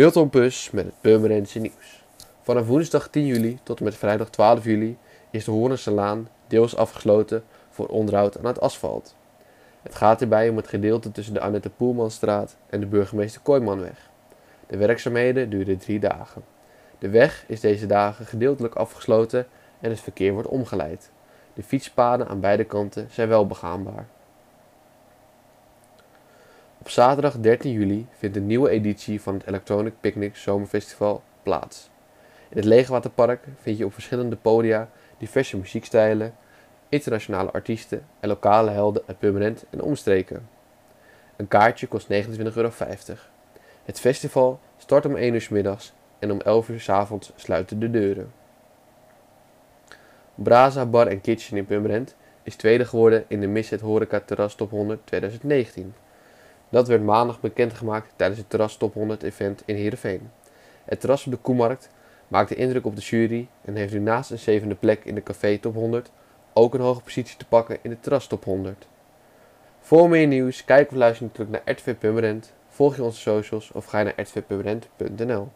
Milton Pus met het Purmerendse nieuws. Vanaf woensdag 10 juli tot en met vrijdag 12 juli is de Hoornse Laan deels afgesloten voor onderhoud aan het asfalt. Het gaat hierbij om het gedeelte tussen de Annette Poelmanstraat en de burgemeester Kooimanweg. De werkzaamheden duren drie dagen. De weg is deze dagen gedeeltelijk afgesloten en het verkeer wordt omgeleid. De fietspaden aan beide kanten zijn wel begaanbaar. Zaterdag 13 juli vindt een nieuwe editie van het Electronic Picnic Zomerfestival plaats. In het Leegwaterpark vind je op verschillende podia diverse muziekstijlen, internationale artiesten en lokale helden uit Purmerend en omstreken. Een kaartje kost 29,50 euro. Het festival start om 1 uur s middags en om 11 uur s avonds sluiten de deuren. Braza Bar en Kitchen in Purmerend is tweede geworden in de Miss het Horeca Terras Top 100 2019. Dat werd maandag bekendgemaakt tijdens het Terras Top 100 event in Heerenveen. Het terras op de Koemarkt maakte indruk op de jury en heeft nu naast een zevende plek in de Café Top 100 ook een hoge positie te pakken in de Terras Top 100. Voor meer nieuws, kijk of luister natuurlijk naar RTV Purmerend, volg je onze socials of ga naar rtvpurmerend.nl.